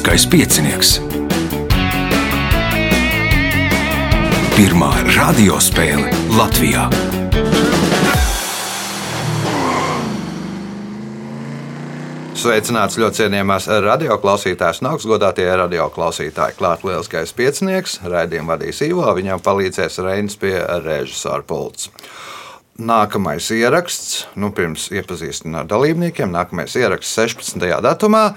Lieliskais piecinieks. Pirmā radiospēle Latvijā. Sveicināts ļoti cienījamās radioklausītājas, un augstgadātie radioklausītāji. Klāt lieliskais piecinieks, raidījumu vadīs Ivo, viņam palīdzēs Reinis pie režisora pults. Nākamais ieraksts, nu, pirms iepazīstināt ar dalībniekiem, nākamais ieraksts 16. datumā.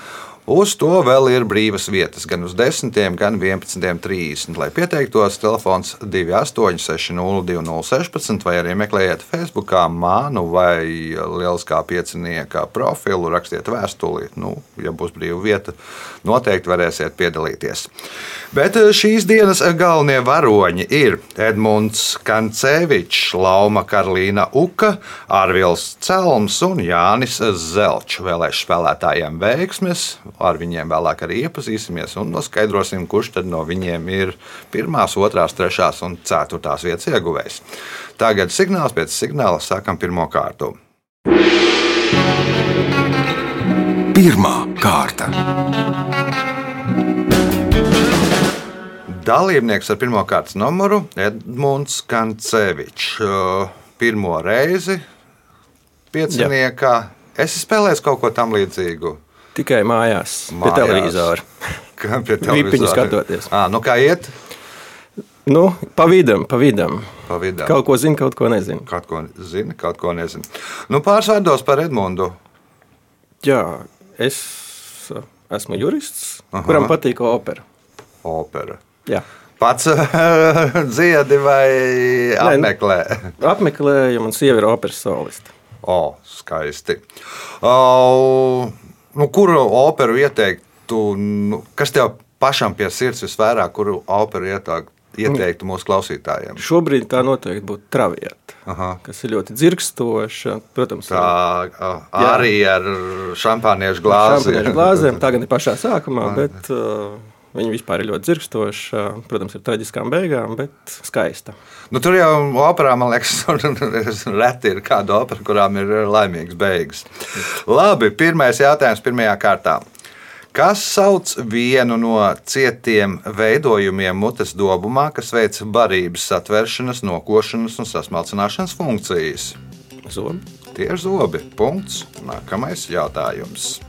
Uz to vēl ir brīvas vietas gan uz 10, gan 11.30. Lai pieteiktos, telefons 28602016 vai arī meklējiet Facebook, mānu vai lieliskā piecinieka profilu, rakstiet vēstuli. Nu, ja būs brīva vieta, noteikti varēsiet piedalīties. Bet šīs dienas galvenie varoņi ir Edmunds Kancevičs, Lauma Karolīna Uka, Arvils Celms un Jānis Zelčs. Vēlēšu spēlētājiem veiksmes! Ar viņiem vēlāk arī iepazīsimies un noskaidrosim, kurš tad no viņiem ir pirmās, otrās, trešās un ceturtās vietas ieguvējs. Tagad signāls pēc signāla sākam pirmo kārtu. Pirmā kārta. Dalībnieks ar pirmā kārtas numuru Edmunds Kancevičs. Pirmo reizi pieciniekā. Es spēlēju kaut ko tam līdzīgu. Tikai mājās, mājās. pie televizora. Kā pie televizora? skatoties. À, nu kā iet? Nu, pa vidam, pa vidam. Pa vidam. Kaut ko zinu, kaut ko nezinu. Kaut ko zinu, kaut ko nezinu. Nu, pāris vārdos par Edmundu. Jā, es esmu jurists, Aha. kuram patīk opera. Opera. Jā. Pats dziedi vai apmeklē? Nē, apmeklēju, man sieva ir operas soliste. O, skaisti. O, nu, kuru operu ieteiktu? Nu, kas tev pašam pie sirds visvairāk, kuru operu ieteiktu? Ieteiktu mūsu klausītājiem. Šobrīd tā noteikti būtu travieta, kas ir ļoti dzirkstoša. Protams, tā arī jā. ar šampāniešu glāzi. Šampāniešu glāzēm, tā gan ir pašā sākumā, bet uh, Viņa vispār ir ļoti dzirkstoša, protams, ar traģiskām beigām, bet skaista. Nu, tur jau operā, man liekas, reti ir kāda opera, kurām ir laimīgas beigas. Labi, pirmais jautājums pirmajā kārtā. Kas sauc vienu no cietiem veidojumiem mutes dobumā, kas veic barības satvēršanas, nokošanas un sasmalcināšanas funkcijas? Zobi. Tie ir zobi. Punkts. Nākamais jautājums.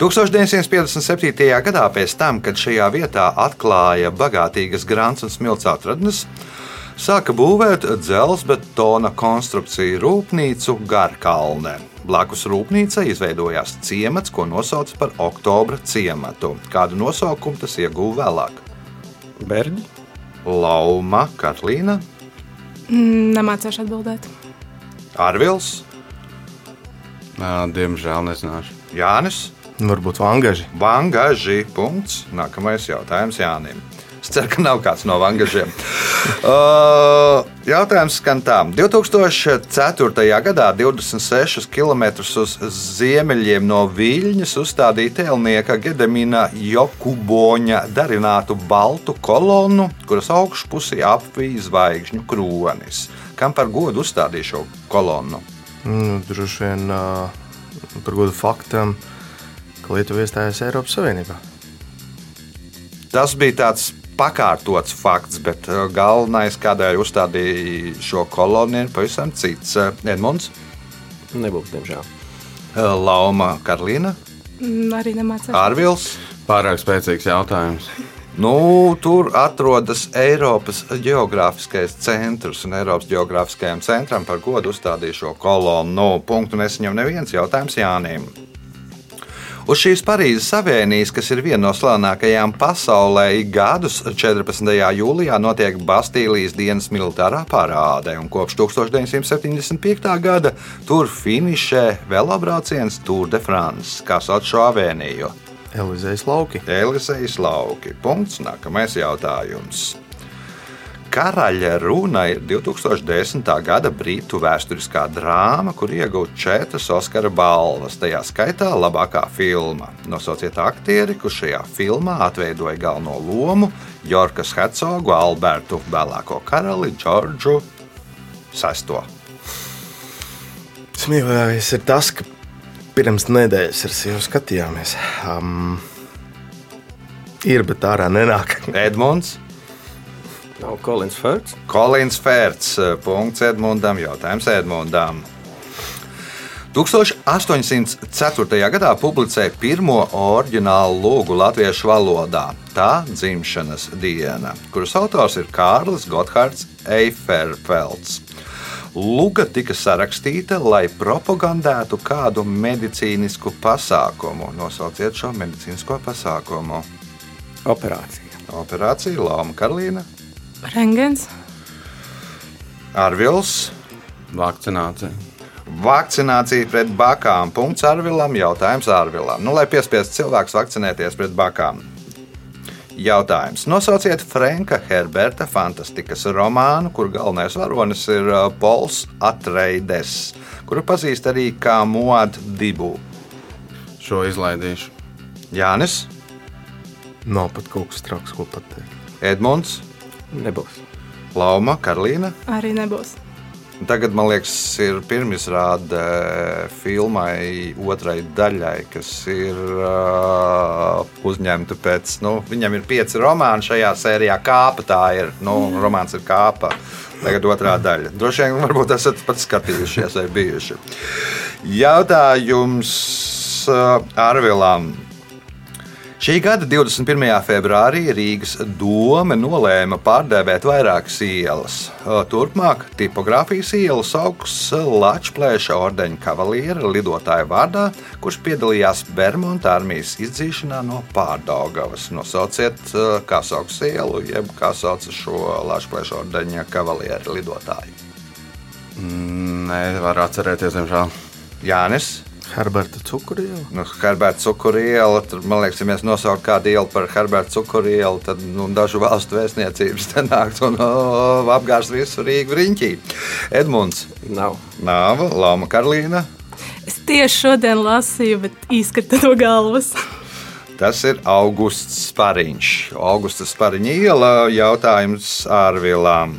1957. gadā, pēc tam, kad šajā vietā atklāja bagātīgas grāmatas un smilts atradnes, sāka būvēt dzelzbetona konstrukciju rūpnīcu Garkalnē. Blakus rūpnīcai izveidojās ciemats, ko nosauca par Oktobra ciematu. Kādu nosaukumu tas ieguva vēlāk? Berģi, Lauma, Katlīna. Mm, nemācīšu atbildēt. Arvils. Diemžēl nezināšu. Jānis. Varbūt vangaži. Vangaži. Punkts. Nākamais jautājums Jānim. Es ceru, ka nav kāds no vangažiem. uh, jautājums skan tā. 2004. gadā 26 km uz ziemeļiem no Viļņas uzstādīja tēlnieka Gedemina Jokuboņa darinātu baltu kolonu, kuras augšpusī apvīja zvaigžņu kronis. Kam par godu uzstādīja šo kolonu? Nu, droši vien uh, par godu faktam. Uh, ka Lietuva iestājās Eiropas Savienībā. Tas bija tāds pakārtots fakts, bet uh, galvenais, kādēļ uzstādīja šo koloniju, ir pavisam cits. Uh, Edmunds? Nebūs, diemžēl. Uh, Lauma Karlīna? Mm, arī nemācās. Ārvils? Pārāk spēcīgs jautājums. Nu, tur atrodas Eiropas Geogrāfiskais centrs un Eiropas Geogrāfiskajam centram par godu uzstādīja šo kolonu. Nu, punktu nesaņem neviens jautājums Jānim. Uz šīs Parīzes avēnijas, kas ir viena no slavenākajām pasaulē, gadus 14. jūlijā notiek Bastīlijas dienas militārā parāde, un kopš 1975. gada tur finišē velobrauciens Tour de France, kā sauc šo avēniju. Elizejas lauki. Elizejas lauki. Punkts. Nākamais jautājums. Karaļa runa ir 2010. gada brītu vēsturiskā drāma, kur iegūta četras Oskara balvas, tajā skaitā labākā filma. Nosauciet aktieri, kurš šajā filmā atveidoja galveno lomu Jorkas Hercogu, Albertu, vēlāko karali Džordžu VI. Smieklīgais ir tas, ka pirms nedēļas ar sievu skatījāmies. Um, Ir, bet ārā nenāk. Edmunds. Nav Kolins Fērts. Kolins Fērts. Punkts Edmundam. Jautājums Edmundam. 1804. gadā publicēja pirmo oriģinālu lūgu latviešu valodā. Tā dzimšanas diena, kuras autors ir Kārlis Gotthārds Eiferfelds. Luga tika sarakstīta, lai propagandētu kādu medicīnisku pasākumu. Nosauciet šo medicīnisko pasākumu. Operācija. Operācija Lapa Karolīna, Rengens. Arvils, Vakcinācija. Vakcinācija pret bakām. Punkts Arvilam. Jautājums Arvilam. Nu, lai piespiestu cilvēkus vakcinēties pret bakām. Jautājums. Nosauciet Franka Herberta fantastikas romānu, kur galvenais varonis ir uh, Pols Atreides, kuru pazīst arī kā Moad Dibu. Šo izlaidīšu. Jānis, Nav pat kaut kas traks, ko pateikt. Edmunds, Nebūs. Lauma, Karolīna. Arī nebūs. Tagad, man liekas, ir pirmizrāde filmai otrai daļai, kas ir uh, uzņemta pēc. Nu, viņam ir pieci romāni šajā sērijā. Kāpa tā ir. Nu, romāns ir kāpa. Tagad otrā daļa. Droši vien, varbūt esat pat skatījušies vai bijuši. Jautājums uh, Arvilam. Šī gada 21. februārī Rīgas doma nolēma pārdēvēt vairākas ielas. Turpmāk tipogrāfijas iela sauks Latvijas ordeņa kavaliera lidotāja vārdā, kurš piedalījās Bermuda armijas izdzīšanā no Pārdaugavas. Nosauciet, kā sauc ielu, jeb kā sauc šo Latvijas ordeņa kavaliera lidotāju. Nevaru atcerēties, diemžēl. Jānis. Herberta cukuriela. Nu, Herberta cukuriela, tur, man liekas, ja mēs nosauktu kādu ielu par Herberta cukurielu, tad nu, dažu valstu vēstniecības te nāktu un oh, apgāzt visu Rīgu riņķī. Edmunds, Nav. Nāva, Lapa Karolīna. Es tieši šodien lasīju, bet izkrita no galvas. Tas ir Augusts Spariņš. Augusta Spariņa iela jautājums ārvilām.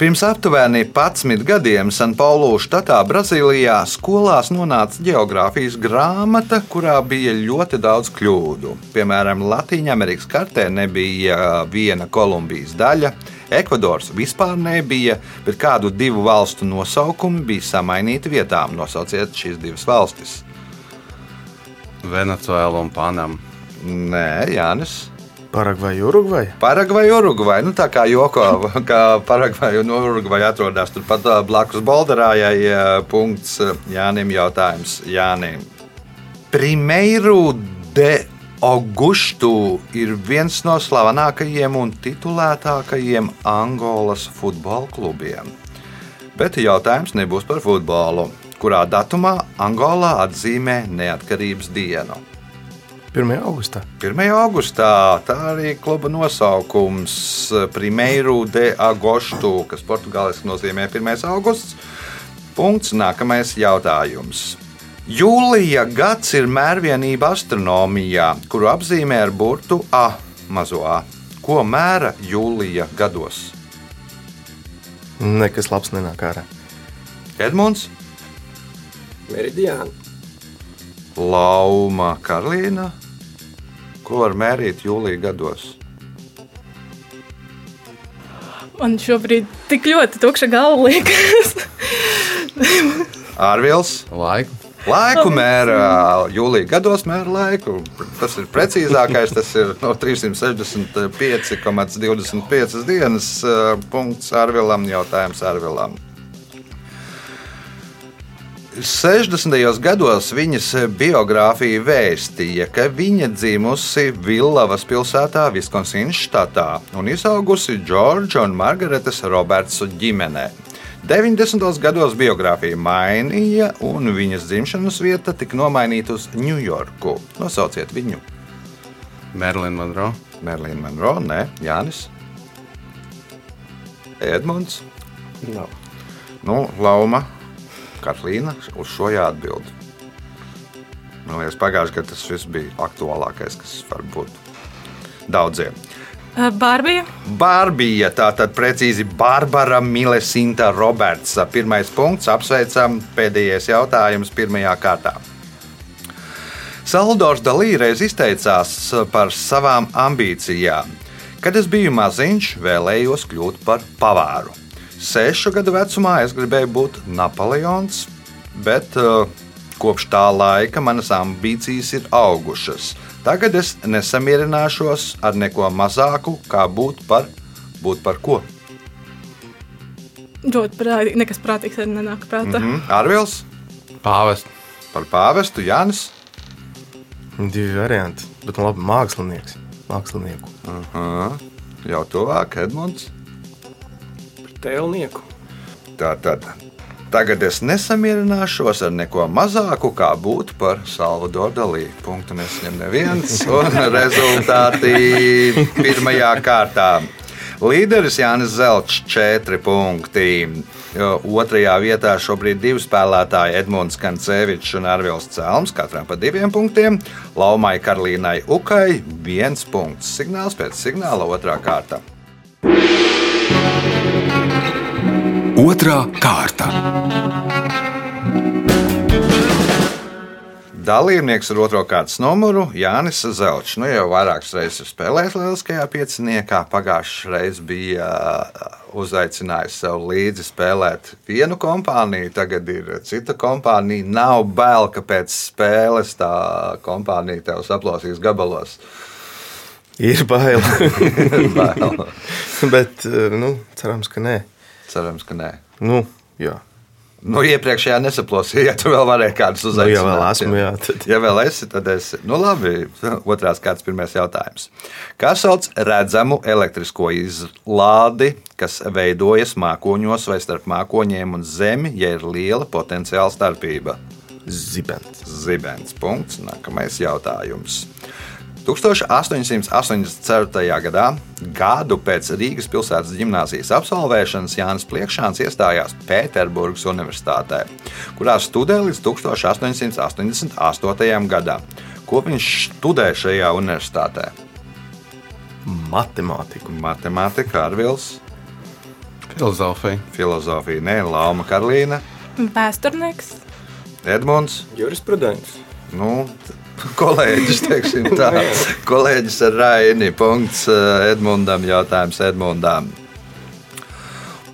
Pirms aptuveni 11 gadiem Sanpaulu štatā, Brazīlijā, skolās nonāca geogrāfijas grāmata, kurā bija ļoti daudz kļūdu. Piemēram, Latvijas kartē nebija viena Kolumbijas daļa, Ekvadors vispār nebija, bet kādu divu valstu nosaukumi bija samainīti vietām. Nosauciet šīs divas valstis. Venecuēla un Panama. Nē, Jānis. Paragvai, Urugvai. Paragvai, Urugvai. Nu, tā kā joko, ka Paragvai un Urugvai atrodas turpat blakus Bolderājai. ā, Punkts Jānim jautājums Jānim. Primeiro de Augustu ir viens no slavenākajiem un titulētākajiem Angolas futbola klubiem. Bet jautājums nebūs par futbolu. Kurā datumā Angolā atzīmē neatkarības dienu? 1. augustā. 1. augustā tā arī kluba nosaukums Primeiro de Agosto, kas portugāliski nozīmē 1. augusts. Punkts. Nākamais jautājums. Jūlija gads ir mērvienība astronomijā, kuru apzīmē ar burtu A mazo A. Ko mēra jūlija gados? Nekas labs nenāk ārā. Edmunds, Meridiāna. Lauma, Karolīna. Ko var mērīt jūlija gados? Man šobrīd tik ļoti tukša galva liekas. Ārvils. Laiku. Laiku mēra jūlijā gados, mēra laiku. Tas ir precīzākais. Tas ir no 365,25 dienas. eh, Punkts Arvilam, jautājums Arvilam. 60. gados viņas biogrāfija vēstīja, ka viņa dzimusi Villavas pilsētā, Viskonsīnas štatā un izaugusi Džordža un Margaretas Robertsu ģimenē. 90. gados biogrāfija mainīja, un viņas dzimšanas vieta tika nomainīta uz Ņujorku. Nosauciet viņu. Merlina Monroe. Merlīna Monroe, ne Jānis. Edmunds, Nav. nu, Lauma, Katlīna. Uz šo jāatbild. Man liekas, pagājušajā gadā tas viss bija aktuālākais, kas var būt daudziem. Bārbija. Bārbija, tātad precīzi Barbara Milesinta Roberts. Pirmais punkts, apsveicam, pēdējais jautājums pirmajā kārtā. Salvadors Dalī reiz izteicās par savām ambīcijām. Kad es biju maziņš, vēlējos kļūt par pavāru. Sešu gadu vecumā es gribēju būt Napoleons, bet uh, kopš tā laika manas ambīcijas ir augušas. Tagad es nesamierināšos ar neko mazāku, kā būt par, būt par ko. Ļoti prātīgi. Nekas prātīgs arī nenāk prātā. Mm. Mm, Arvils Pāvest. par pāvestu Jānis. Divi varianti, bet nu labi, mākslinieks. Mākslinieku. Aha, jau tuvāk Edmunds. Tēlnieku. Tā tad. Tagad es nesamierināšos ar neko mazāku, kā būt par Salvadoru Dalī. Punktu nesaņem neviens. Un rezultāti pirmajā kārtā. Līderis Jānis Zelčs 4 punkti. Otrajā vietā šobrīd divi spēlētāji - Edmunds Kancevičs un Arvils Celms, katram pa diviem punktiem. Laumai Karolīnai Ukai viens punkts. Signāls pēc signāla otrā kārta. Otra kārta. Dalībnieks ar otro kārtas numuru Jānis Zelčs. Nu, jau vairākas reizes ir spēlējis Lieliskajā pieciniekā. Pagājušajā reizē bija uh, uzaicinājis sev līdzi spēlēt vienu kompāniju, tagad ir cita kompānija. Nav bail, ka pēc spēles tā kompānija tev saplosīs gabalos. Ir bail. Bail. bet, eh, nu, cerams, ka nē. Cerams, ka nē. Nu, jā. Nu, iepriekšējā nesaplosīja, ja tu vēl varēji kādus Nu, uzaicināt. ja vēl esmu, jā, tad- Ja vēl esi, tad es. Nu, labi, otrās kārtas pirmais jautājums. Kā sauc redzamu elektrisko izlādi, kas veidojas mākoņos vai starp mākoņiem un zemi, ja ir liela potenciāla starpība? Zibens. Zibens. Punkts. Nākamais jautājums. 1884. gadā, gadu pēc Rīgas pilsētas gimnāzijas absolvēšanas, Jānis Priekšāns iestājās Pēterburgas Universitātē, kurā studēja līdz 1888. gadam. Ko viņš studēja šajā universitātē? Matemātiku. Matemātika, Arvils, Filozofija. filozofija, Nē, Lauma Karlīna, Vēsturnieks. Edmunds. Jurisprudents. Nu, kolēģis, teiksim tā, kolēģis ar Raini. Punkts eh, Edmundam, jautājums Edmundam.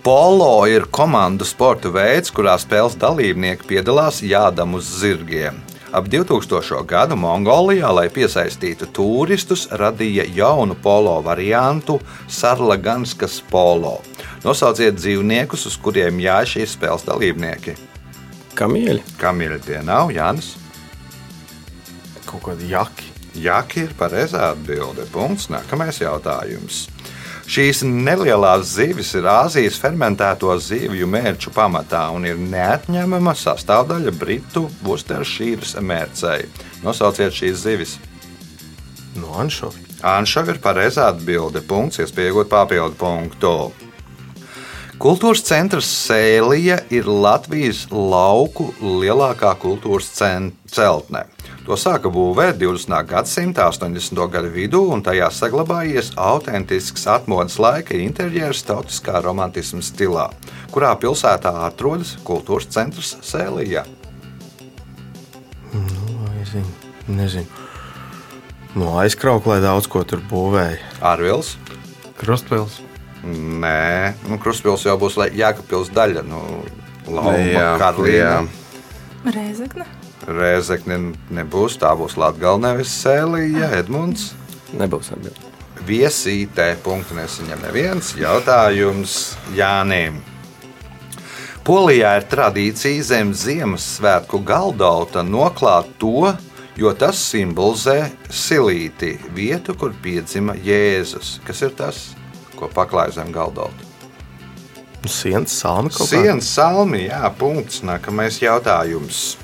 Polo ir komandu sporta veids, kurā spēles dalībnieki piedalās jādam uz zirgiem. Ap 2000. gadu Mongolijā, lai piesaistītu turistus, radīja jaunu polo variantu - Sarlaganskas polo. Nosauciet dzīvniekus, uz kuriem jāj šīs spēles dalībnieki. Kamieļi. Kamīļi tie nav, Jānis. Kaut kādi jaki. Jaki ir pareizā atbilde. Punkts. Nākamais jautājums. Šīs nelielās zivis ir Āzijas fermentēto zivju mērķu pamatā un ir neatņemama sastāvdaļa Britu Worcestershires mērcei. Nosauciet šīs zivis. No anšovi. Anšava ir pareizā atbilde. Punkts, iespējot papildu punktu. Kultūras centrs Sēlija ir Latvijas lauku lielākā kultūras celtne. To sāka būvēt 20. gadsimta 80. gadu vidū, un tajā saglabājies autentisks atmodas laika interjers tautiskā romantisma stilā, kurā pilsētā atrodas kultūras centrs Sēlija. Nezinu. Nezinu. No aizkrauklē daudz ko tur būvēja. Ārvils. Krustpils. Nē, nu, Kruspils jau būs Jēkabpils daļa. Nu, Lauma, Jā, Karlīna. jā. Rēzekne. Rēzekne nebūs, tā būs Latvijas nevis Sēlija, Edmunds. Nebūs atbildīgi. Viesītē punktu nesaņem neviens jautājums Jānim. Polijā ir tradīcija zem Ziemassvētku galdauta noklāt to, jo tas simbolizē silīti, vietu, kur piedzima Jēzus. Kas ir tas, ko paklāj zem galdauta? Nu, Sienas salma kaut kā. Sienas salmi, jā, punkts. Nākamais jautājums.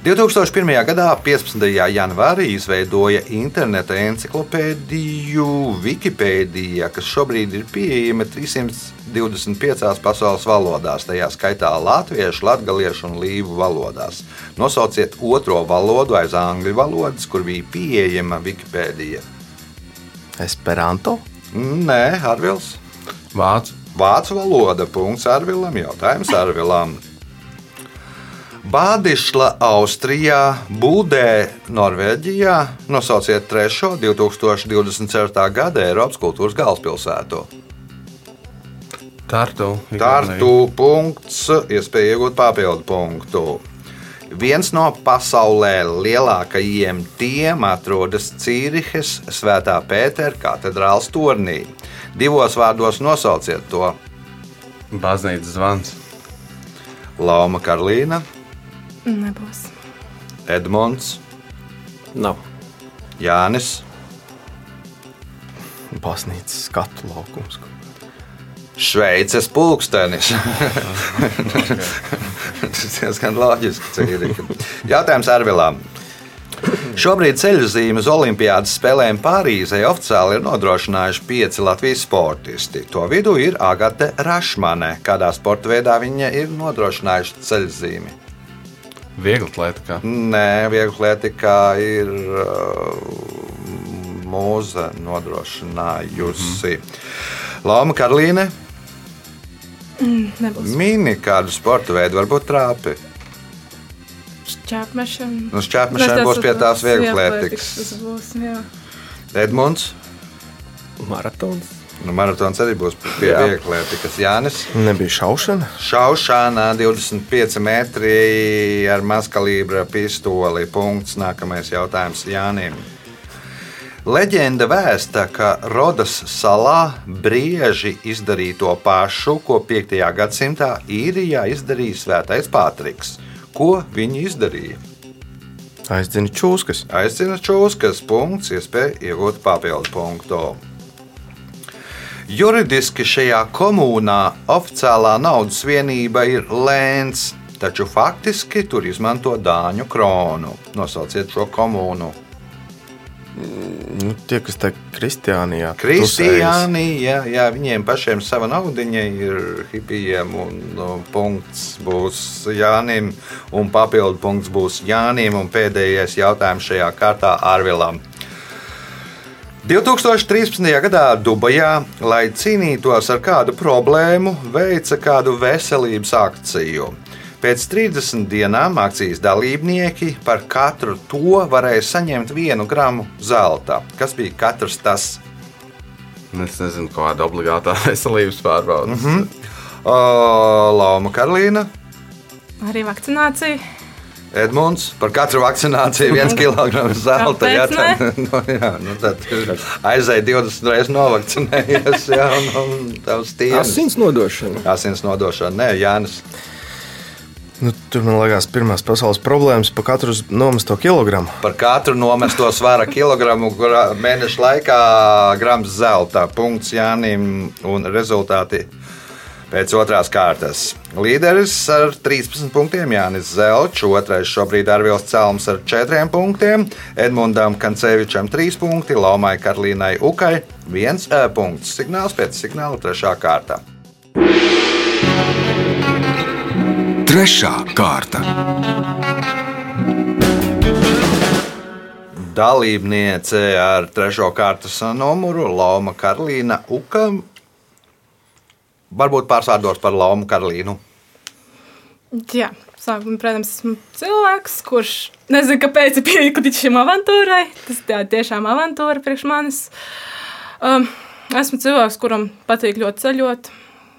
2001. gadā, 15. janvārī, izveidoja interneta encyklopēdiju Wikipēdija, kas šobrīd ir pieejama 325 pasaules valodās, tajā skaitā latviešu, latviešu un līvu valodās. Nosauciet otro valodu aiz angļu valodas, kur bija pieejama Wikipēdija. Esperanto. Nē, Arvils. Vācu. Vācu valoda. Punkts Arvilam. Jautājums Arvilam. Bādišla Austrijā, Būdē, Norvēģijā. Nosauciet trešo 2024. gada Eiropas kultūras galvaspilsētu. Tartu. Tartu punkts, iespēja iegūt papildu punktu. Viens no pasaulē lielākajiem tiem atrodas Cīrihes Svētā Pētera katedrāls turnī. Divos vārdos nosauciet to Baznīcas zvans. Lauma Karlīna, Nebūs. Edmunds, Nav. Jānis, Baznīcas skatu laukums. Šveices pulkstenis. Tas diezgan loģiski. Cīrika. Jautājums Arvilam. Šobrīd ceļzīmes Olimpiādas spēlēm Pārīzē oficiāli ir nodrošinājuši pieci Latvijas sportisti. To vidū ir Agate Rašmane. Kādā sporta veidā viņa ir nodrošinājusi ceļzīmi? Viegli atlētikā. Nē, vieglietikā ir uh, mūze nodrošinājusi. Mm. Lapa Karlīne, Nebūs. mini kādu sporta veidu, varbūt trāpi. Šķēpmešana. Nu, šķēpmešana būs pie tās jā. Edmunds, Maratons. nu, maratons arī būs pie Jā. vieglietīgas. Jānis, Nebija šaušana. šaušana 25 metri ar mazkalibra pistoli. Punkts. Nākamais jautājums Jānim. Leģenda vēsta, ka Rodas salā brieži izdarīja to pašu, ko 5. gadsimtā īrijā izdarīja Svētais Pātriks. Ko viņi izdarīja? Aizdzina čūskas. Aicina čūskas, punkts, iespēja iegūt papildu punktu. Juridiski šajā komunā oficiālā naudas vienība ir lēns, taču faktiski tur izmanto dāņu kronu. Nosauciet šo komūnu. Nu, tie, kas te Kristiānijā. Kristiāni, jā, jā, viņiem pašiem sava naudiņa ir hipijiem, un nu, punkts būs Jānim, un papildu punkts būs Jānim, un pēdējais jautājums šajā kārtā Arvilam. 2013. gadā Dubajā, lai cīnītos ar kādu problēmu, veica kādu veselības akciju. Pēc 30 dienām akcijas dalībnieki par katru to varēja saņemt vienu gramu zelta. Kas bija katrs tas? Es nezinu, kāda obligātā veselības pārbauda. Mm -hmm. Uh, Lauma Karolīna, Arī vakcinācija. Edmunds par katru vakcināciju viens kilograms zelta. Jā, tad, nu, jā, nu, tad aizēja 20 reizes novakcinējies. Jā, un, un tavs tiesas. Asins nodošana. Asins nodošana. Nē, Jānis. Nu, tur man liekas, pirmās pasaules problēmas par katru nomesto kilogramu. Par katru nomesto svara kilogramu gra- mēneša laikā grams zelta. Punkts Jānim un rezultāti pēc otrās kārtas. Līderis ar 13 punktiem Jānis Zelčs, otrais šobrīd Arvils Celms ar 4 punktiem, Edmundam Kancevičam 3 punkti, Laumai Karlīnai Ukai 1 punkts. Signāls pēc signāla trešā kārta. Trešā kārta. Dalībniece ar trešo kārtas numuru Lauma Karlīna Uka. Varbūt pārsvārdos par Laumu Karlīnu. Jā, sākumā, protams, esmu cilvēks, kurš nezina, kāpēc ir piekritis šim avantūrai. Tas tā tiešām avantūra priekš manis. Um, esmu cilvēks, kuram patīk ļoti ceļot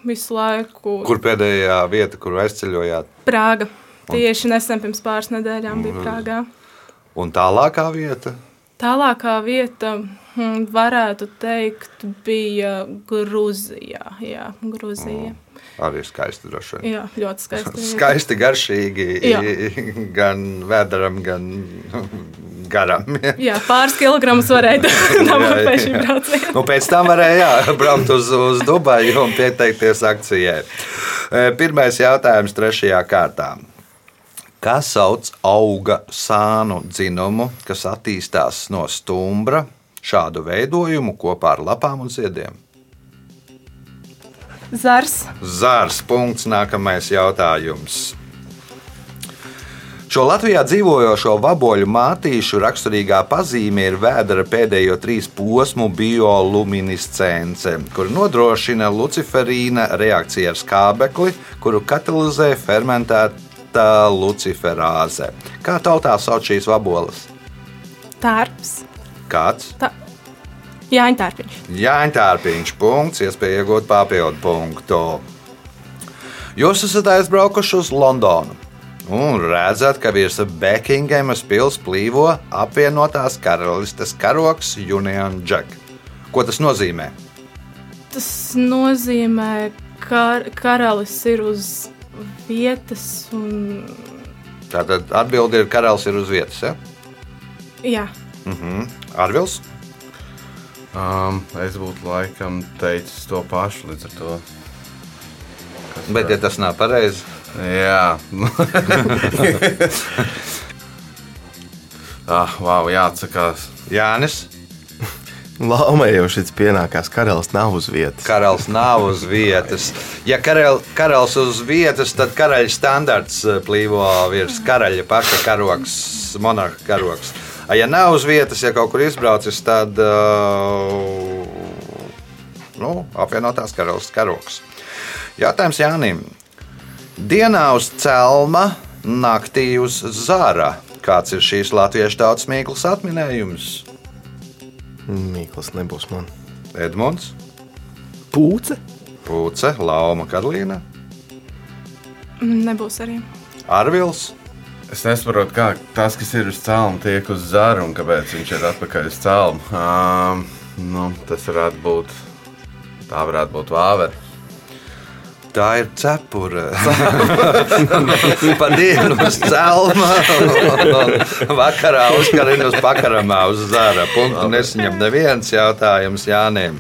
visu laiku. Kur pēdējā vieta, kur aizceļojāt? Prāga. Tieši nesen pirms pāris nedēļām bija Prāgā. Un tālākā vieta? Tālākā vieta, hmm, varētu teikt, bija Grūzijā. Jā, Grūzija. Arī skaisti droši vien. Jā, ļoti skaisti. Skaisti, garšīgi. Jā. Gan vēdaram, gan garam. Jā, pāris kilogramus varēja dabūt pēc šī brauciena. Nu, pēc tam varēja jā, braukt uz, uz Dubaju un pieteikties akcijai. E, Pirmais jautājums trešajā kārtā. Kas sauc auga sānu dzinumu, kas attīstās no stumbra, šādu veidojumu kopā ar lapām un ziediem? Zars. Zārs. Punkts. Nākamais jautājums. Šo Latvijā dzīvojošo vaboļu mātīšu raksturīgā pazīme ir vēdera pēdējo trīs posmu bioluminiscence, kur nodrošina luciferīna reakciju ar skābekli, kuru katalizē fermentēt, beta luciferāze. Kā tautā sauc šīs vaboles? Tārps. Kāds? Tā. Jāņa tārpiņš. Jāņķārpiņš punkts, iespēja iegūt papildu punktu. Jūs esat aizbraukuši uz Londonu un redzat, ka virs Bekingemas pils plīvo apvienotās karalistes karoks Union Jack. Ko tas nozīmē? Tas nozīmē, ka karalis ir uz vietas un. Tātad atbilde ir, ka karalis ir uz vietas. Ja? Jā, Arvils? Um, es būtu laikam teicis to pašu līdz ar to. Kas Bet, ja tas nav pareizi, Jā, ah, wow, jāatsakās. Jānis. Laumē jau šis pienākās, karalis nav uz vietas. Karalis nav uz vietas. Ja karel, karalis uz vietas, tad karaļa standarts eh, plīvo virs karaļa paša karoks, monarha karoks. Ja nav uz vietas, ja kaut kur izbraucis, tad uh, nu, apvienotās karalistes karoks. Jautājums Jānim. Dienā uz celma, naktī uz zāra. Kāds ir šīs latviešu tautas mīklas atminējums? Mīkls nebūs man. Edmunds, Pūce. Pūce, Lauma, Karolīna, nebūs arī. Arvils. Es nesaprotu, kā tas, kas ir uz cēluma, tiek uz zāra un kāpēc viņš ir atpakaļ uz cēluma. Um, nu, tas varētu būt. Tā varētu būt vāvera. Tā ir cepura. Pa dienu uz celma, vakarā uzkarina uz pakaramā uz zara. Punktu nesaņem neviens jautājums Jānim.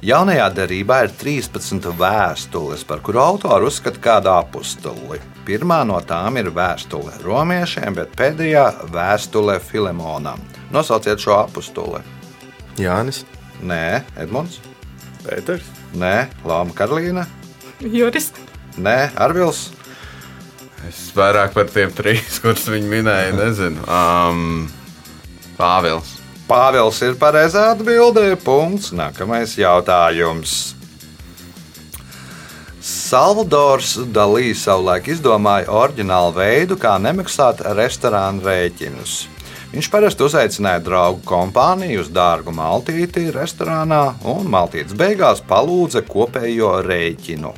Jaunajā darbā ir 13 vēstules, par kuru autoru uzskata kādu apakstuli. Pirmā no tām ir vēstule romiešiem, bet pēdējā vēstule Filemonam. Nosauciet šo apakstuli. Jānis. Nē, Edmunds, Pēters. Nē, Lapa Karolīna, Juris. Nē, Arvils. Es vairāk par tiem trīs, kurus viņi minēja, nezinu. Um, Pāvils. Pāvils ir pareizā atbildē. Punkts. Nākamais jautājums. Salvadors Dalī savulaik izdomāja oriģinālu veidu, kā nemaksāt restorānu rēķinus. Viņš parasti uzaicināja draugu kompāniju uz dārgu maltīti restorānā, un maltītes beigās palūdza kopējo rēķinu.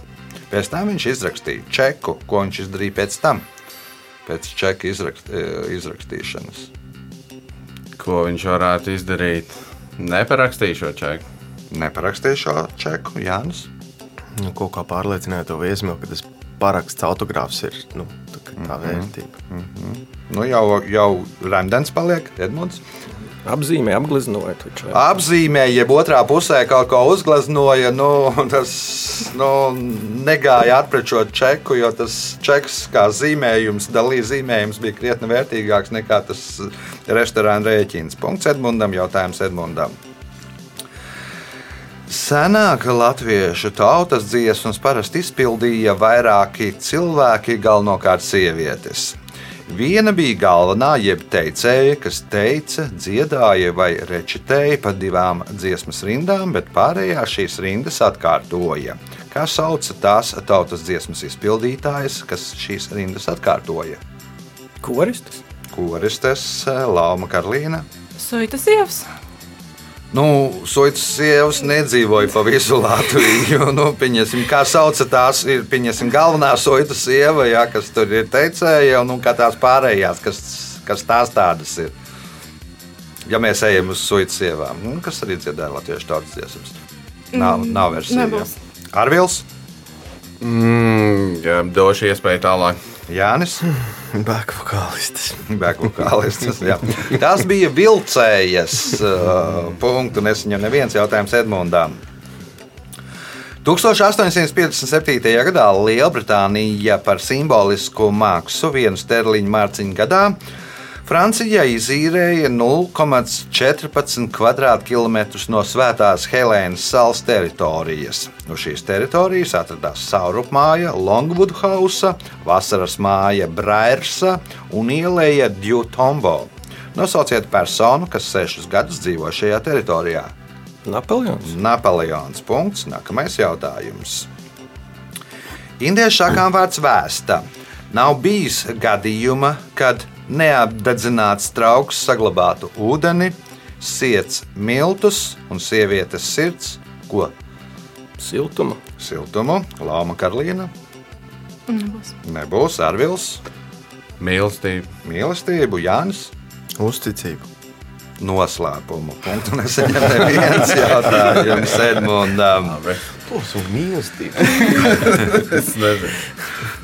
Pēc tam viņš izrakstīja čeku, ko viņš izdarīja pēc tam, pēc čeka izrakst, eh, izrakstīšanas. Ko viņš varētu izdarīt? Neparakstīju šo čeku. Neparakstīja šo čeku Jānis. Nu, kaut kā pārliecināja to viesmīlu, ka tas paraksts autogrāfs ir nu, tā, kā tā vērtība. Nu, jau, jau rēmdens paliek, Edmunds. Apzīmē, apgleznoja. Apzīmē, jeb otrā pusē kaut ko uzgleznoja, nu, tas nu, negāja atpret šo čeku, jo tas čeks, kā zīmējums, dalīja zīmējums, bija krietni vērtīgāks nekā tas restorāna rēķins. Punkts Edmundam, jautājums Edmundam. Senāk latviešu tautas dziesmas parasti izpildīja vairāki cilvēki, galvenokārt sievietes. Viena bija galvenā, jeb teicēja, kas teica, dziedāja vai rečitēja pa divām dziesmas rindām, bet pārējās šīs rindas atkārtoja. Kā sauca tās tautas dziesmas izpildītājas, kas šīs rindas atkārtoja? Koristas. Koristes, Lauma Karlīna. Suitas sievas. Nu, Soits sievas nedzīvoja pa visu Latviju. Nu, pieņasim, kā sauca tās, ir pieņasim, galvenā soita sieva, jā, kas tur ir teicēja, un nu, kā tās pārējās, kas, kas tās tādas ir. Ja mēs ejam uz soita sievām, nu, kas arī dziedāja latviešu tautas dziesmas. Nav, nav versija. Arvils, Mm, jā, došu iespēju tālāk. Jānis, Bēku vokālistis. Bekvokālistis. jā. Tas bija vilcējas uh, punktu, nesaņem neviens jautājums Edmundam. 1857. gadā Lielbritānija par simbolisku maksu vienu sterliņu mārciņu gadā Francijai izīrēja 0,14 km2 no Svētās Helēnas salas teritorijas. Uz šīs teritorijas atradās saurupmāja, Longwood House, vasaras māja Brairsa un ielēja Djutombo. Nosauciet personu, kas sešus gadus dzīvo šajā teritorijā. Napoleons. Napoleons. Punkts. Nākamais jautājums. Indiešu sakām vārds vēsta. Nav bijis gadījuma, kad neapdedzināts trauks saglabātu ūdeni, sirds miltus un sievietes sirds, ko Siltuma. siltumu, Lapa Karolīna. Nebūs. Nebūs Arvils, Mīlestība. mīlestību, Jānis. Uzticību. Noslēpumu. Punktu nesaņem neviens jautājums Edmundam. Tos un mīlestību.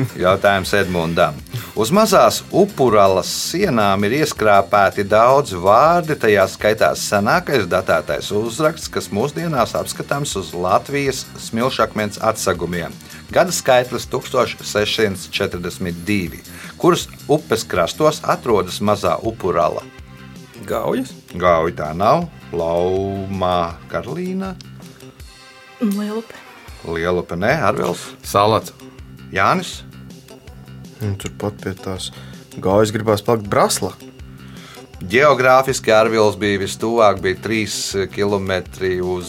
Jautājums Edmundam. Uz mazās upuralas sienām ir ieskrāpēti daudz vārdi, tajā skaitā senākais datētais uzraksts, kas mūsdienās apskatāms uz Latvijas smilšakmens atsegumiem. Gada skaitlis 1642. Kuras upes krastos atrodas mazā upurala? Gaujas. Gauja tā nav, Lauma Karolīna, Lielupe. Lielupa ne, Arvils, Salats. Jānis. Un Turpat pie tās gājas gribās palikt brasla. Geogrāfiski Arvils bija vistuvāk, bija 3 km uz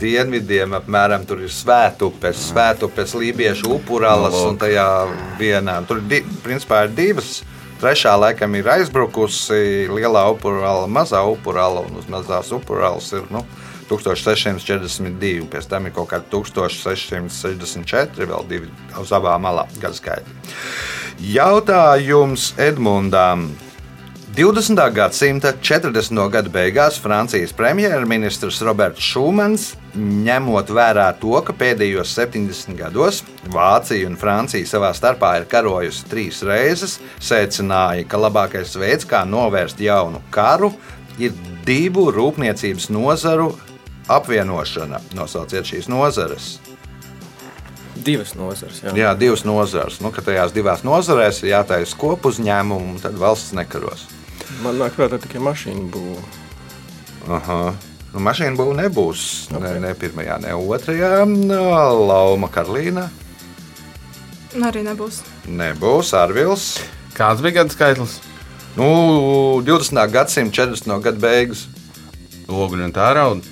dienvidiem. Apmēram tur ir svētupes, svētupes lībiešu upuralas Nu, un tajā vienā. Tur di, principā ir divas. Trešā laikam ir aizbrukusi lielā upurāla, mazā upurāla un uz mazās upurālas ir nu, 1642, un pēc tam ir kaut kāda 1664, vēl divi uz abām malām gada skaitļi. Jautājums Edmundam. 20. gadsimta 40. gada beigās Francijas premjerministrs Roberts Šumans, ņemot vērā to, ka pēdējos 70 gados Vācija un Francija savā starpā ir karojusi trīs reizes, secināja, ka labākais veids, kā novērst jaunu karu, ir divu rūpniecības nozaru apvienošana. Nosauciet šīs nozares. Divas nozares. Jā. Jā, divas nozares. Nu, tajās divās nozarēs ir jātaisa kopu uzņēmumu, un tad valsts nekaros. Man nāk prātā tikai mašīna būva. Nu, mašīna būs nebūs ne, Ok. ne pirmajā, ne otrajā. Nu, Lauma Karolīna Arī nebūs. nebūs Arvils. Kāds bija gada skaitlis? Nu, 20. gadsimta 40. gada beigas. Ogļu un tērauda.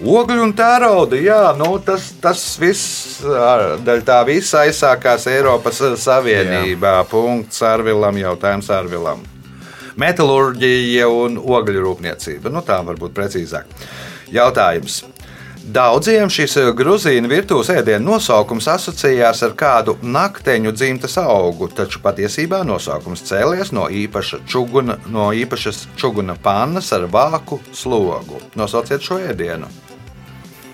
Ogļu un tērauda, jā, nu, tas, tas viss, daļa tā visa aizsākās Eiropas Savienībā. Jā. Punkts Arvilam, jautājums Arvilam. Metālurģija un ogļu rūpniecība. Nu, tā varbūt precīzāk. Jautājums. Daudziem šis grūzīnu virtuves ēdienu nosaukums asociējās ar kādu nakteņu dzimtas augu, taču patiesībā nosaukums cēlies no, īpaša čuguna, no īpašas čuguna pannas ar vāku slogu. Nosauciet šo ēdienu.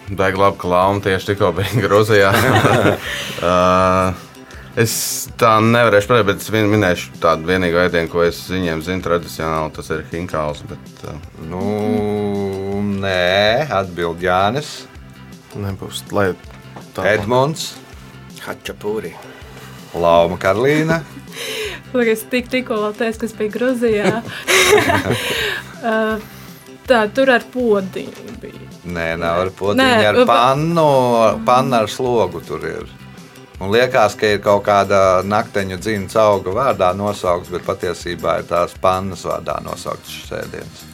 Baigi labi, ka Lapa tieši tikko bija Grūzijā. uh, es tā nevarēšu pateikt, bet es vien- minēšu tādu vienīgo ēdienu, ko es viņiem zinu tradicionāli. Tas ir hinkāls. Bet, uh, Nu, nē, atbild Jānis, Nebūs. Lai tā Edmunds, Hačapūri. Lauma Karolīna. Lai es tik, tikko vēl teicu, kas bija Grūzijā. Uh, Tā, tur ar podiņu bija. Nē, nav ar podziņu, Nē, ar pa- pannu, pannu ar slogu tur ir. Un liekas, ka ir kaut kāda nakteņu dzimta auga vārdā nosaukts, bet patiesībā ir tās pannas vārdā nosaukts šis ēdiens.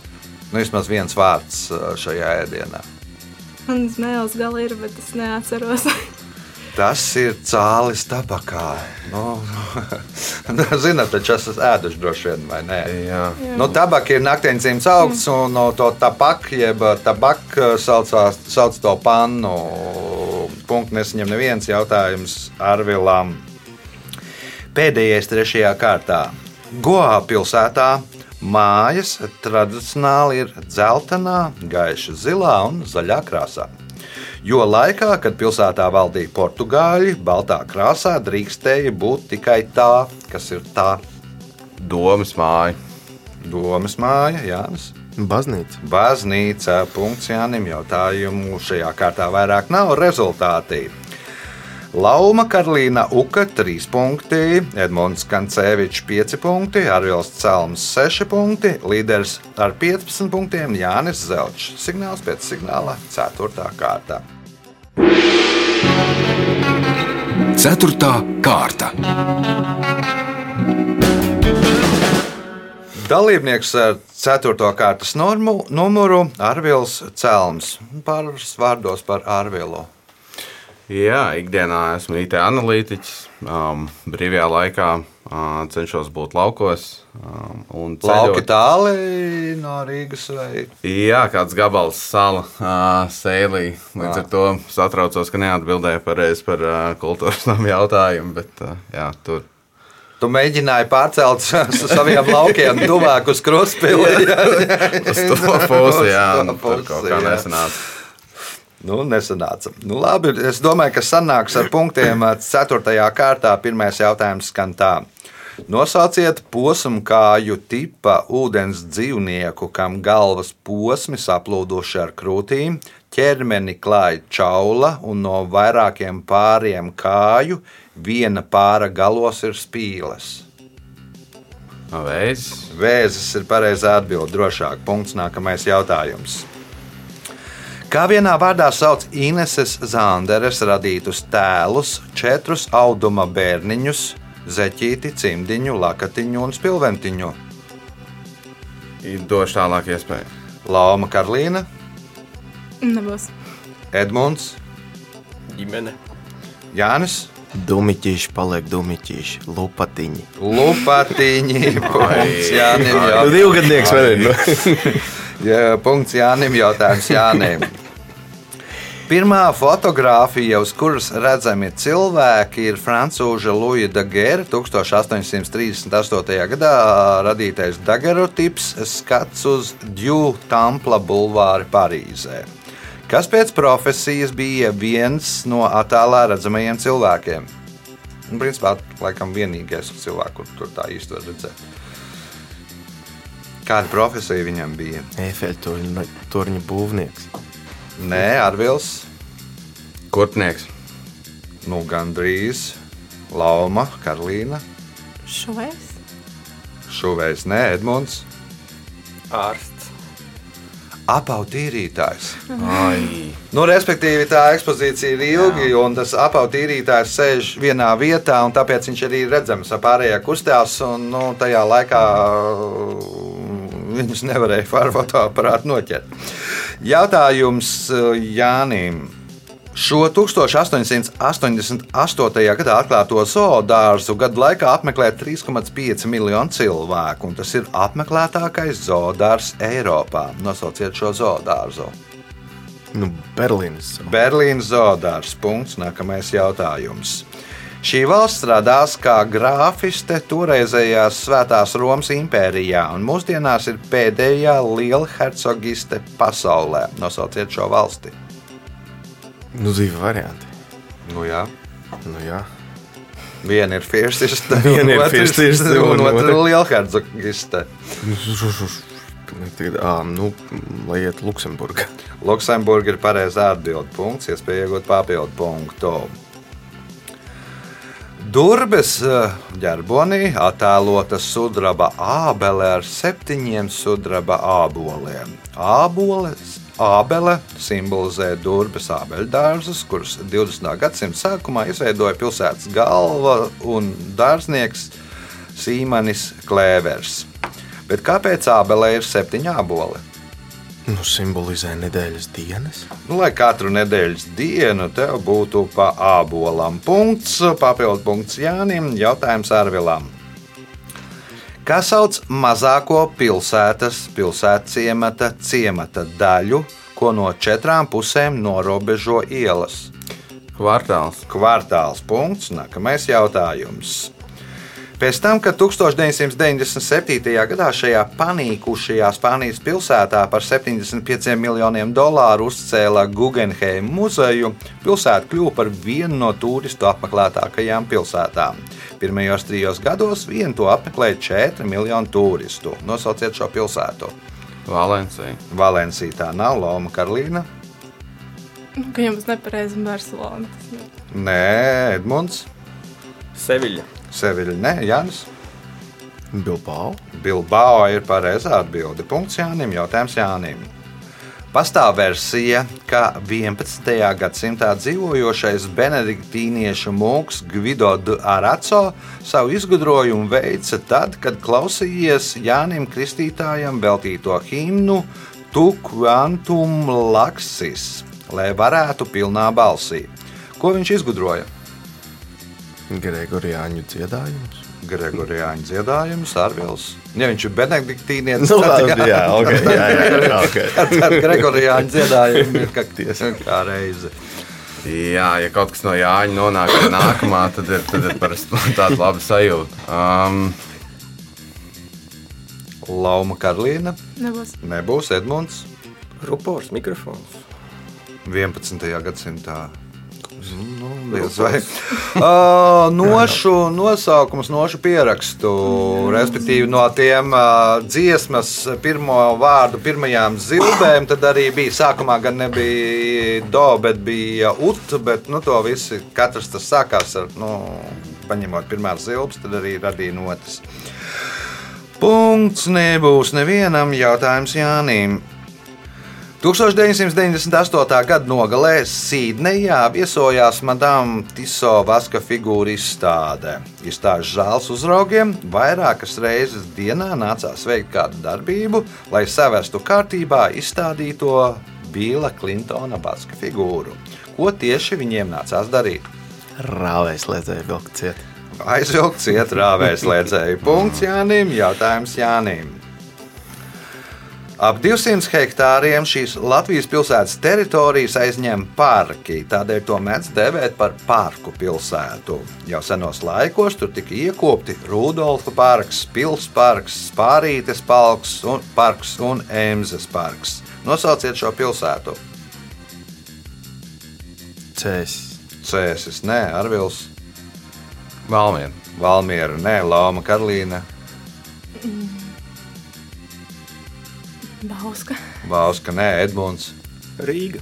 Nu, vismaz viens vārds uh, šajā ēdienā. Man zināms, gal ir, bet es neatceros. Tas ir cālis tabakā. Nu, Zināt, taču esat ēduši droši vien, vai ne? jā. Nu, tabaka ir nakteņcīms augsts, un no to tabaku, jeb tabaku saucās, sauc to pannu. Punkts nesaņem neviens jautājums Arvilam. Pēdējais trešajā kārtā. Goā pilsētā mājas tradicionāli ir dzeltenā, gaiša zilā un zaļā krāsā. Jo laikā, kad pilsētā valdīja portugāļi, baltā krāsā drīkstēja būt tikai tā, kas ir tā Domas māja. domas māja, Jānis. baznīca. Baznīca, punkts Jānim, jautājumu šajā kārtā vairāk nav rezultātī. Lauma Karolīna Uka 3 punkti, Edmunds Kancevičs 5 punkti, Arvils Celms 6 punkti, līderis ar 15 punktiem Jānis Zelčs. Signāls pēc signāla 4. kārtā. Ceturtā kārta. Dalībnieks ar 4. kārtas normu, numuru Arvils Celms. Pāris vārdos par Arvilu. Jā, ikdienā esmu IT analītiķis. Um, brīvajā laikā uh, cenšos būt laukos. Um, Lauki tāli no Rīgas vai Jā, kāds gabals sala uh, sēlī. Līdz ar to satraucos, ka neatbildēju pareizi par uh, kultūras namu jautājumu. Bet, uh, jā, tur Tu mēģināji pārcelt sa- saviem laukiem tuvāk uz krustpili. uz to pusi, jā, Uz to tur kaut pusi, kā jā. nesanāca. Nu, nesanāca. Nu, labi, es domāju, ka sanāks ar punktiem. Ceturtajā kārtā pirmais jautājums skan tā. Nosauciet posmkāju tipa ūdens dzīvnieku, kam galvas posmi saplūduši ar krūtīm, ķermeni klāja čaula un no vairākiem pāriem kāju viena pāra galos ir spīles. Vējs. Vēzis ir pareizā atbilde, drošāk. Punkts. Nākamais jautājums. Kā vienā vārdā sauc Ineses Zanderes radītus tēlus, četrus auduma bērniņus, zeķīti, cimdiņu, lakatiņu un spilventiņu? Došu tālāk iespēju. Lauma Karlīna, Nebūs. Edmunds, Ģimene. Jānis, Dumiķīši paliek dumiķīši, lupatiņi. Lupatiņi. Punkts Jānim. Nu, Jautājums. divgadnieks vēl ir. Nu. Jā, punkts Jānim. Jautājums Jānim. Pirmā fotografija, uz kuras redzami cilvēki, ir francūža Luija Dagera 1838. gadā radītais daguerrotips skats uz Dju Tampla bulvāri Parīzē. Kas pēc profesijas bija viens no attēlā redzamajiem cilvēkiem? Nu, principā, laikam, vienīgais cilvēks, kur tur tā īsti var redzēt. Kāda profesija viņam bija? Efeļu torņa būvnieks. Nē, Arvils. Kurpnieks. Nu, gandrīz. Lauma, Karolīna, Šovais. Šuvējs, Nē, Edmunds, Ārsts. apautīrītājs. Ai. Nu, respektīvi, tā ekspozīcija ir ilga, un tas apautīrītājs sēž vienā vietā, un tāpēc viņš arī ir redzams ap pārējā kustās. Un, nu, tajā laikā viņus nevarēja ar fotoaparātu noķert. Jautājums uh, Jānim. Šo 1888. gadā atklāto zoodārzu gadu laikā apmeklē 3,5 miljonu cilvēku, un tas ir apmeklētākais zoodārs Eiropā. Nosauciet šo zoodārzu. Nu, Berlīnas. Berlīnas zoodārs. Punkts. Nākamais jautājums. Šī valsts radās kā grāfiste toreizējās Svētās Romas impērijā, un mūsdienās ir pēdējā liela hercogiste pasaulē. Nosauciet šo valsti. Nu, divi varianti. Nu, jā. Nu, jā. Viena ir firstiste, Viena ir firstiste, un otra ir lielhercogiste. Tagad, ā, nu, lai iet Luksemburgā. Luksemburga ir pareizā atbilde. Punkts, iespēja iegūt papildu punktu. Durbes eh, ģerbonī attēlota sudraba ābele ar septiņiem sudraba āboliem. Āboles, ābele simbolizē Durbes ābeļdārzus, kurus 20. gadsimta sākumā izveidoja pilsētas galva un dārznieks Sīmanis Klēvers. Bet kāpēc ābelē ir septiņi āboli? Nu, simbolizē nedēļas dienas. Nu, lai katru nedēļas dienu tev būtu pa ābolam punkts, papildu punkts Jānim, jautājums Arvilam. Kā sauc mazāko pilsētas, pilsētas ciemata, ciemata daļu, ko no četrām pusēm norobežo ielas? Kvartāls. Kvartāls punkts, nākamais jautājums. Pēc tam, kad 1997. gadā šajā panīkušajā Spānijas pilsētā par 75 miljoniem dolāru uzcēla Guggenheim muzeju, pilsēta kļuva par vienu no turistu apmeklētākajām pilsētām. Pirmajos trijos gados vienu to apmeklēja 4 miljoni turistu. Nosauciet šo pilsētu. Valencija. Valencija tā nav Loma Karolīna. Ka jums nepareizi Barcelona. Nē, Edmunds, Seviļa. Seviļa, nē, Jānis. Bilbao. Bilbao ir pareizā atbilde. Punkts Jānim. Jautājums Jānim. Pastāv versija, ka 11. gadsimtā dzīvojošais benediktīniešu mūks Gvido Araco savu izgudrojumu veica tad, kad klausījies Jānim Kristītājam veltīto himnu Tu quantum laksis, lai varētu pilnā balsī. Ko viņš izgudroja? Gregorijāņu dziedājums. Gregorijāņu dziedājumus, Arvils. Ja viņš ir benediktīnietis, Nu, labi, jā, ok, jā, jā, jā, ok. tad Gregorijāņu dziedājumi ir kā, kā reize. Jā, ja kaut kas no Jāņa nonāk pie nākamā, tad ir, tad ir parasti tāda laba sajūta. Um, Lauma Karlīna, Nebūs. nebūs Edmunds Rupors, mikrofons. 11. gadsimtā. Nu, diez vai. Uh, nošu nosaukums, nošu pierakstu, respektīvi no tiem uh, dziesmas pirmo vārdu, pirmajām zilbēm, tad arī bija sākumā gan nebija do, bet bija ut, bet nu, to visi, katrs tas sākās ar, nu, paņemot pirmās zilbes, tad arī radīja notis. Punkts nebūs nevienam jautājums Jānim. 1998. gada nogalē Sīdnejā viesojās Madame Tiso Vaska figūra izstāde. Izstāžu zāles uzraugiem vairākas reizes dienā nācās veikt kādu darbību, lai savestu kārtībā izstādīto Bila Klintona Vaska figūru. Ko tieši viņiem nācās darīt? Rāvējs lēdzēja vilkt ciet. Aizvilkt ciet rāvēs lēdzēju. Punkts Jānim, jautājums Jānim. Ap 200 hektāriem šīs Latvijas pilsētas teritorijas aizņem parki, tādēļ to mēdz dēvēt par parku pilsētu. Jau senos laikos tur tika iekopti Rudolfa parks, Pilsētas parks, Spārītes parks un, parks un Emzes parks. Nosauciet šo pilsētu. Cēsis. Cēsis, nē, Arvils, Valmiera. Valmiera, nē, Lapa, Karolīna, Bauska. Vauska, nē, Edmunds. Rīga.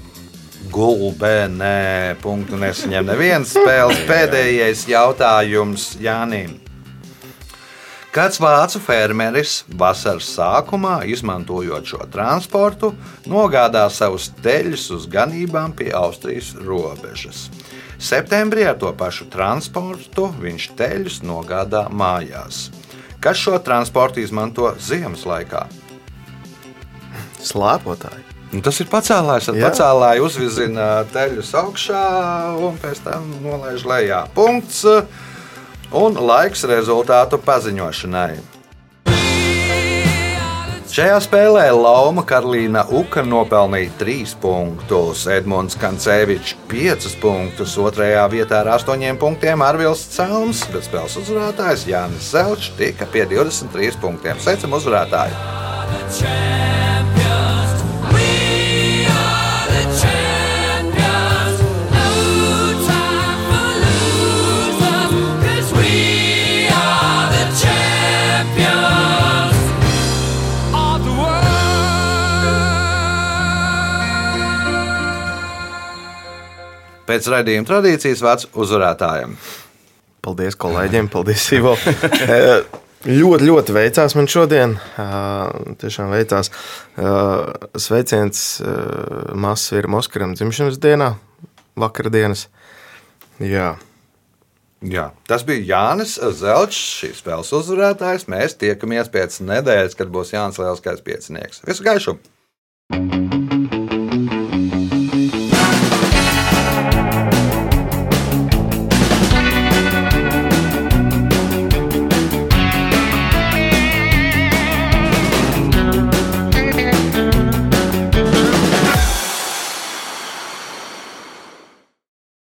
Gulbē, nē, punktu nesaņem neviens spēles. Pēdējais jautājums Jānim. Kāds vācu fermeris vasaras sākumā, izmantojot šo transportu, nogādā savus teļus uz ganībām pie Austrijas robežas. Septembrī ar to pašu transportu viņš teļus nogādā mājās. Kas šo transportu izmanto ziemas laikā? Slēpotāji. Nu, tas ir pacēlājs. Tad pacēlāji uzvizina teļus augšā un pēc tam nolaiž lejā. Punkts un laiks rezultātu paziņošanai. Šajā spēlē Lauma Karolīna Uka nopelnīja 3 punktus, Edmunds Kancevičs 5 punktus, 2. vietā ar 8 punktiem Arvils Celms, bet spēles uzvarētājs Jānis Zelčs tika pie 23 punktiem. Sveicam uzvarētāju! Pēc raidījuma tradīcijas vārds uzvarētājiem. Paldies kolēģiem, paldies Ivo. Eh, ļoti, ļoti veicās man šodien. Eh, Tiešām veicās. Eh, Sveiciens mazs vīram Oskaram dzimšanas dienā, vakardienas. Jā. Jā, tas bija Jānis Zelčs, šīs spēles uzvarētājs. Mēs tiekamies pēc nedēļas, kad būs Jānis Lielskais piecinieks. Visu gaišu!